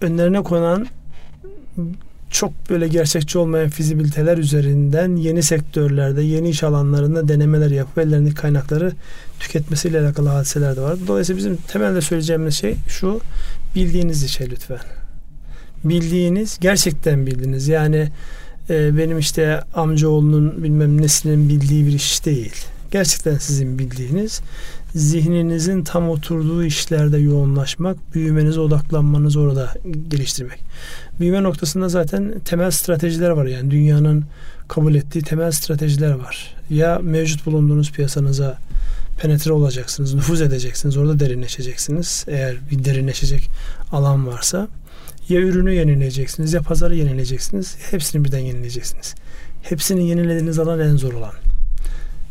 önlerine konan çok böyle gerçekçi olmayan fizibiliteler üzerinden yeni sektörlerde, yeni iş alanlarında denemeler yapıp ellerindeki kaynakları tüketmesiyle alakalı hadiseler de var. Dolayısıyla bizim temelde söyleyeceğimiz şey şu, bildiğiniz işe lütfen. Bildiğiniz, gerçekten bildiğiniz. Yani e, benim işte amcaoğlunun bilmem nesinin bildiği bir iş değil. Gerçekten sizin bildiğiniz zihninizin tam oturduğu işlerde yoğunlaşmak, büyümenize odaklanmanızı orada geliştirmek. Büyüme noktasında zaten temel stratejiler var yani dünyanın kabul ettiği temel stratejiler var. Ya mevcut bulunduğunuz piyasanıza penetre olacaksınız, nüfuz edeceksiniz, orada derinleşeceksiniz. Eğer bir derinleşecek alan varsa ya ürünü yenileyeceksiniz ya pazarı yenileyeceksiniz. Hepsini birden yenileyeceksiniz. Hepsini yenilediğiniz alan en zor olan.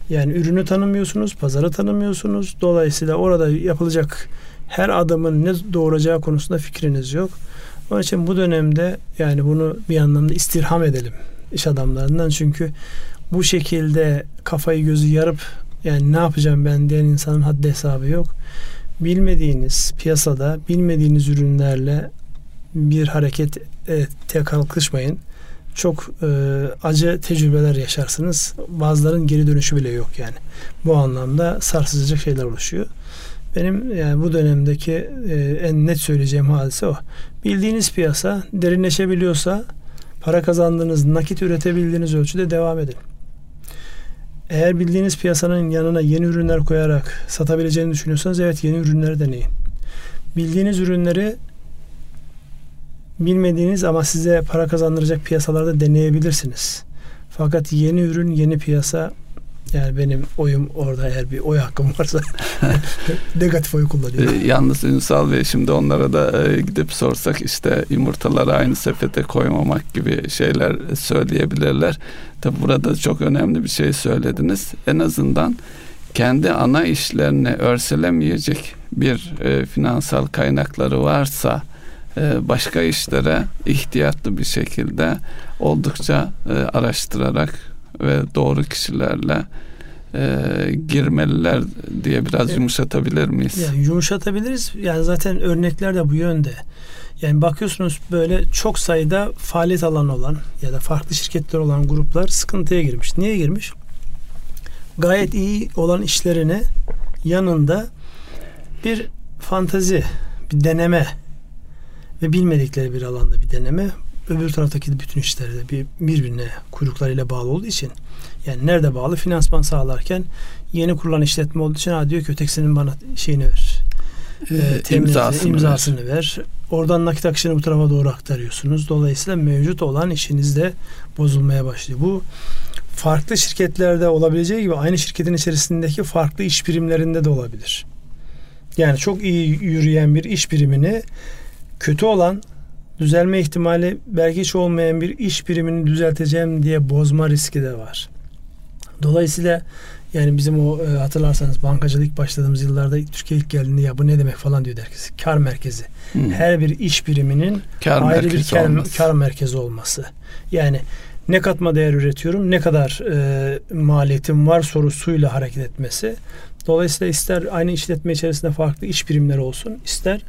Yani ürünü tanımıyorsunuz, pazarı tanımıyorsunuz. Dolayısıyla orada yapılacak her adımın ne doğuracağı konusunda fikriniz yok. Onun için bu dönemde yani bunu bir anlamda istirham edelim iş adamlarından. Çünkü bu şekilde kafayı gözü yarıp yani ne yapacağım ben diyen insanın haddi hesabı yok. Bilmediğiniz piyasada bilmediğiniz ürünlerle bir hareket ete kalkışmayın. Çok e, acı tecrübeler yaşarsınız. Bazıların geri dönüşü bile yok yani. Bu anlamda sarsıcı şeyler oluşuyor. Benim yani bu dönemdeki e, en net söyleyeceğim hadise o. Bildiğiniz piyasa derinleşebiliyorsa para kazandığınız, nakit üretebildiğiniz ölçüde devam edin. Eğer bildiğiniz piyasanın yanına yeni ürünler koyarak satabileceğini düşünüyorsanız evet yeni ürünleri deneyin. Bildiğiniz ürünleri bilmediğiniz ama size para kazandıracak piyasalarda deneyebilirsiniz. Fakat yeni ürün, yeni piyasa yani benim oyum orada eğer bir oy hakkım varsa negatif oy kullanıyorum. E, yalnız Ünsal Bey şimdi onlara da e, gidip sorsak işte yumurtaları aynı sepete koymamak gibi şeyler söyleyebilirler. Tabi burada çok önemli bir şey söylediniz. En azından kendi ana işlerini örselemeyecek bir e, finansal kaynakları varsa başka işlere ihtiyatlı bir şekilde oldukça e, araştırarak ve doğru kişilerle e, girmeliler diye biraz yumuşatabilir miyiz? Yani yumuşatabiliriz. Yani zaten örnekler de bu yönde. Yani bakıyorsunuz böyle çok sayıda faaliyet alanı olan ya da farklı şirketler olan gruplar sıkıntıya girmiş. Niye girmiş? Gayet iyi olan işlerine yanında bir fantazi, bir deneme ve bilmedikleri bir alanda bir deneme öbür taraftaki bütün işlerde bir birbirine kuyruklarıyla bağlı olduğu için yani nerede bağlı finansman sağlarken yeni kurulan işletme olduğu için ha diyor ki ötekisinin bana şeyini ver. Ee, e, imzasını, imzasını ver. ver. Oradan nakit akışını bu tarafa doğru aktarıyorsunuz. Dolayısıyla mevcut olan işiniz de bozulmaya başlıyor. Bu farklı şirketlerde olabileceği gibi aynı şirketin içerisindeki farklı iş birimlerinde de olabilir. Yani çok iyi yürüyen bir iş birimini kötü olan düzelme ihtimali belki hiç olmayan bir iş birimini düzelteceğim diye bozma riski de var. Dolayısıyla yani bizim o e, hatırlarsanız bankacılık başladığımız yıllarda Türkiye ilk geldiğinde ya bu ne demek falan diyor herkes. Kar merkezi. Hmm. Her bir iş biriminin kar ayrı bir kar, kar merkezi olması. Yani ne katma değer üretiyorum, ne kadar e, maliyetim var sorusuyla hareket etmesi. Dolayısıyla ister aynı işletme içerisinde farklı iş birimleri olsun, ister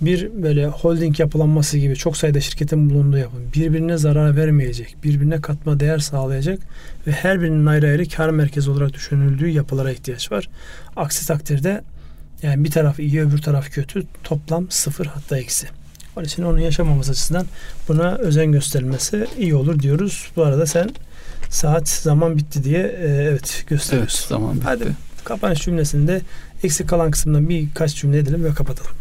bir böyle holding yapılanması gibi çok sayıda şirketin bulunduğu yapım birbirine zarar vermeyecek, birbirine katma değer sağlayacak ve her birinin ayrı ayrı kar merkezi olarak düşünüldüğü yapılara ihtiyaç var. Aksi takdirde yani bir taraf iyi öbür taraf kötü toplam sıfır hatta eksi. Onun için onu yaşamamız açısından buna özen gösterilmesi iyi olur diyoruz. Bu arada sen saat zaman bitti diye e, evet gösteriyorsun. Evet zaman bitti. Hadi kapanış cümlesinde eksik kalan kısımdan birkaç cümle edelim ve kapatalım.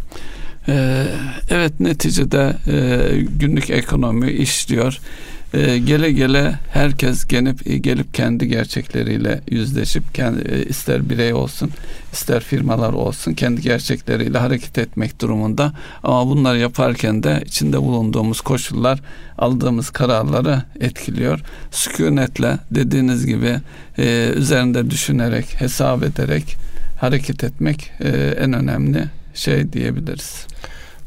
Ee, evet neticede e, günlük ekonomi işliyor. E, gele gele herkes gelip gelip kendi gerçekleriyle yüzleşip kendi, e, ister birey olsun ister firmalar olsun kendi gerçekleriyle hareket etmek durumunda. Ama bunları yaparken de içinde bulunduğumuz koşullar aldığımız kararları etkiliyor. Sükunetle dediğiniz gibi e, üzerinde düşünerek hesap ederek hareket etmek e, en önemli şey diyebiliriz.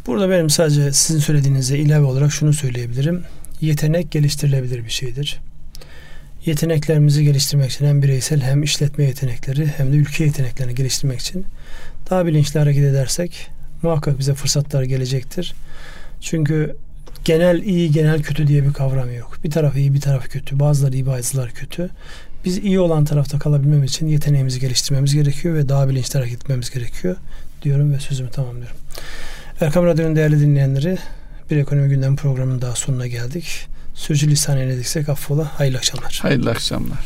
Burada benim sadece sizin söylediğinize ilave olarak şunu söyleyebilirim. Yetenek geliştirilebilir bir şeydir. Yeteneklerimizi geliştirmek için hem bireysel hem işletme yetenekleri hem de ülke yeteneklerini geliştirmek için daha bilinçli hareket edersek muhakkak bize fırsatlar gelecektir. Çünkü genel iyi genel kötü diye bir kavram yok. Bir taraf iyi bir taraf kötü. Bazıları iyi bazıları kötü. Biz iyi olan tarafta kalabilmemiz için yeteneğimizi geliştirmemiz gerekiyor ve daha bilinçli hareket etmemiz gerekiyor diyorum ve sözümü tamamlıyorum. Erkam Radyo'nun değerli dinleyenleri bir ekonomi gündem programının daha sonuna geldik. Sözcü lisan eylediksek affola. Hayırlı akşamlar. Hayırlı akşamlar.